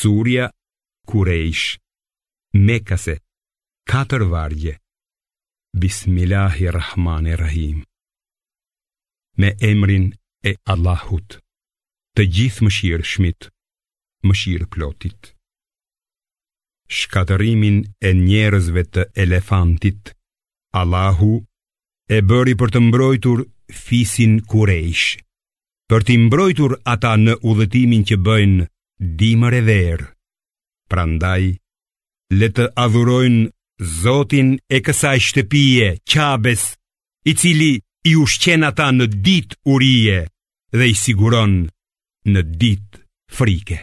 Surja, Kurejsh, Mekase, Katër Vargje, Bismillahirrahmanirrahim. Me emrin e Allahut, të gjithë më shirë shmit, më shirë plotit. Shkaterimin e njerëzve të elefantit, Allahu e bëri për të mbrojtur fisin Kurejsh, për të mbrojtur ata në udhëtimin që bëjnë, dimër e verë. Pra ndaj, le të adhurojnë zotin e kësaj shtëpije, qabes, i cili i ushqena ta në dit urije dhe i siguron në dit frike.